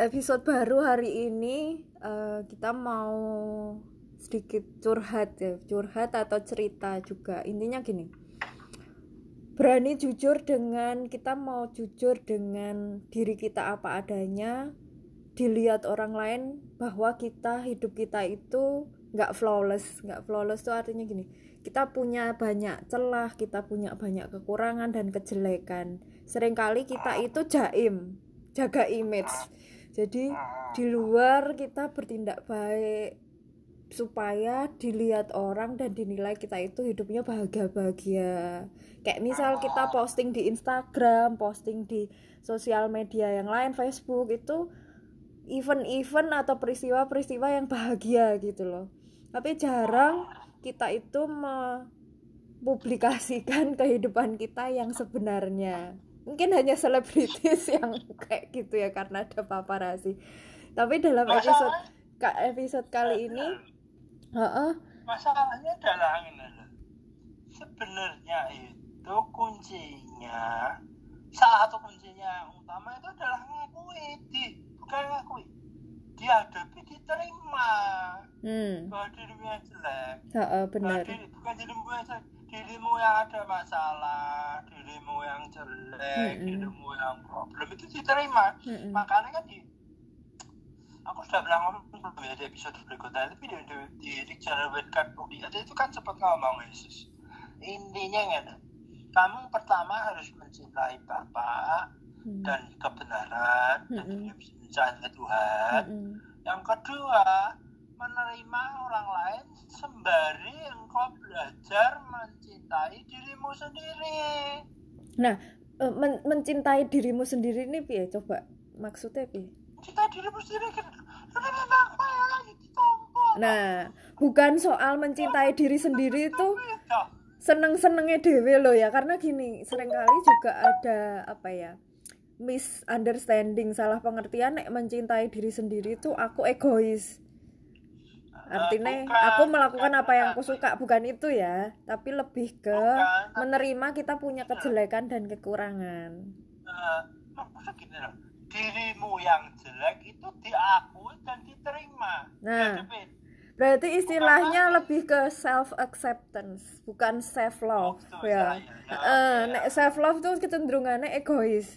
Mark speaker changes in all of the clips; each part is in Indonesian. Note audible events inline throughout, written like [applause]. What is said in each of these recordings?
Speaker 1: episode baru hari ini uh, kita mau sedikit curhat ya curhat atau cerita juga. Intinya gini berani jujur dengan kita mau jujur dengan diri kita apa adanya dilihat orang lain bahwa kita hidup kita itu nggak flawless. Nggak flawless itu artinya gini kita punya banyak celah kita punya banyak kekurangan dan kejelekan. Seringkali kita itu jaim jaga image jadi di luar kita bertindak baik supaya dilihat orang dan dinilai kita itu hidupnya bahagia-bahagia. Kayak misal kita posting di Instagram posting di sosial media yang lain Facebook itu event-event atau peristiwa-peristiwa yang bahagia gitu loh. Tapi jarang kita itu mempublikasikan [laughs] kehidupan kita yang sebenarnya mungkin hanya selebritis [laughs] yang kayak gitu ya karena ada paparazzi. Tapi dalam episode episode kali ini uh -uh.
Speaker 2: masalahnya adalah sebenarnya itu kuncinya salah satu kuncinya yang utama itu adalah ngakui di bukan ngakui dihadapi diterima. Hmm. bahwa dirimu yang jelek.
Speaker 1: Uh, uh, benar
Speaker 2: diri, bukan dirimu yang jelek dirimu yang ada masalah, dirimu yang jelek, mm -hmm. dirimu yang problem itu diterima. Mm -hmm. Makanya kan di aku sudah bilang ngomong belum ya di episode berikutnya tapi di, di, di, di channel Wetcard ada itu kan sempat ngomong Yesus intinya kan kamu pertama harus mencintai Bapak hmm. dan kebenaran hmm. dan mencintai Tuhan hmm. yang kedua menerima orang lain sembari engkau belajar mencintai dirimu sendiri.
Speaker 1: Nah, e, men mencintai dirimu sendiri ini piye? Coba maksudnya piye?
Speaker 2: Mencintai dirimu sendiri kan?
Speaker 1: Nah, bukan soal mencintai diri sendiri itu seneng-senengnya dewe loh ya. Karena gini sering kali juga ada apa ya misunderstanding salah pengertian. Mencintai diri sendiri itu aku egois artinya bukan, aku melakukan bukan, apa yang aku suka bukan itu ya. Tapi lebih ke bukan, menerima kita punya kejelekan dan kekurangan.
Speaker 2: Uh, gini loh. Dirimu yang jelek itu diakui dan diterima.
Speaker 1: Nah. Berarti istilahnya bukan, lebih ke self acceptance bukan self love oh, ya, ya, ya, uh, ya. self love tuh kecenderungannya egois.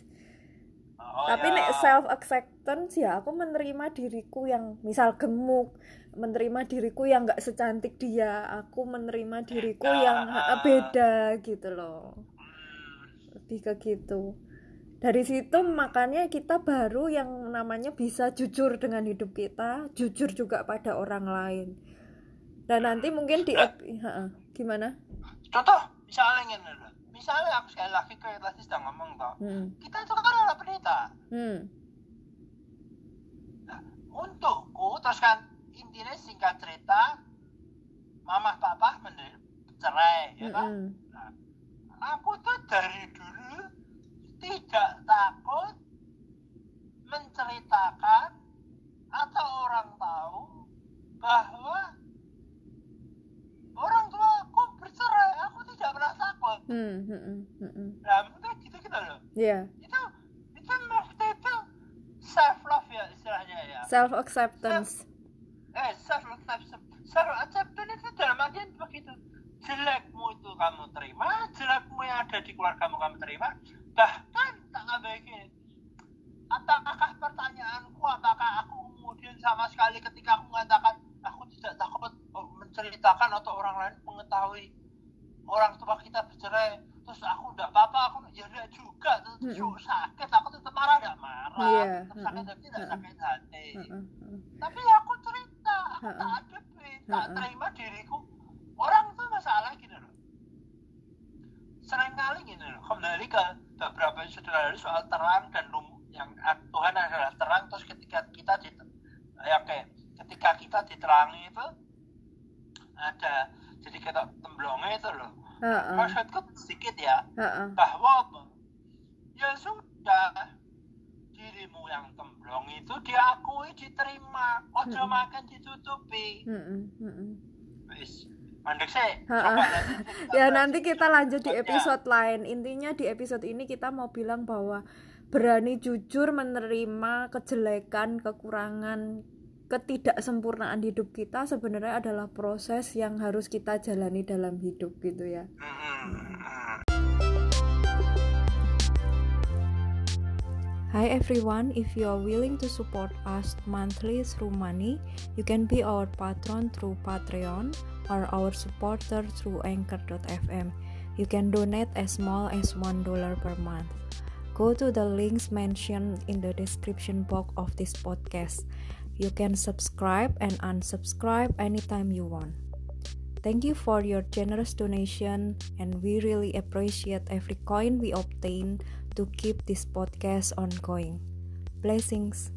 Speaker 1: Oh, tapi ya. nek self acceptance ya aku menerima diriku yang misal gemuk menerima diriku yang nggak secantik dia. Aku menerima diriku beda. yang beda gitu loh. Lebih ke gitu. Dari situ makanya kita baru yang namanya bisa jujur dengan hidup kita jujur juga pada orang lain. Dan nanti mungkin di ha, gimana?
Speaker 2: Contoh misalnya misalnya aku sekali lagi kayak tadi sedang ngomong toh. Hmm. kita itu kan anak pendeta. Hmm. nah, untukku terus kan intinya singkat cerita mama papa cerai ya kan mm -hmm. nah, aku tuh dari dulu tidak takut menceritakan atau orang tahu bahwa orang tua aku bercerai aku tidak pernah takut mm -hmm. nah mungkin gitu gitu loh
Speaker 1: yeah.
Speaker 2: itu itu maksudnya itu self love ya istilahnya ya
Speaker 1: self acceptance
Speaker 2: eh self acceptance self acceptance itu dalam artian begitu jelekmu itu kamu terima jelekmu yang ada di keluargamu kamu terima. Bahkan tak ngabaikin apakah pertanyaanku? Apakah aku kemudian sama sekali ketika aku mengatakan aku tidak takut menceritakan atau orang lain mengetahui orang tua kita bercerai terus aku tidak apa-apa aku ya tidak juga terus mm -hmm. sakit aku tetap marah tidak marah yeah. tetap sakit hati tidak sakit hati. Tapi aku cerita tak ada tak terima diriku. Orang itu masalah gini loh. Seringkali gini loh. Kembali ke beberapa saudara soal terang dan lum yang Tuhan adalah terang terus ketika kita di ya kayak ketika kita diterangi itu ada jadi kita temblongnya itu loh. Uh -uh. maksudku sedikit ya uh -uh. bahwa ya sudah dirimu yang temblong itu diakui diterima. Ojo hmm. makan ditutupi. Hmm, hmm, wis mandek sih [laughs]
Speaker 1: ya nanti kita lanjut di episode lain. Intinya di episode ini kita mau bilang bahwa berani jujur menerima kejelekan, kekurangan, ketidaksempurnaan hidup kita sebenarnya adalah proses yang harus kita jalani dalam hidup gitu ya. Hi everyone, if you are willing to support us monthly through money, you can be our patron through Patreon or our supporter through Anchor.fm. You can donate as small as $1 per month. Go to the links mentioned in the description box of this podcast. You can subscribe and unsubscribe anytime you want. Thank you for your generous donation, and we really appreciate every coin we obtain to keep this podcast ongoing. Blessings.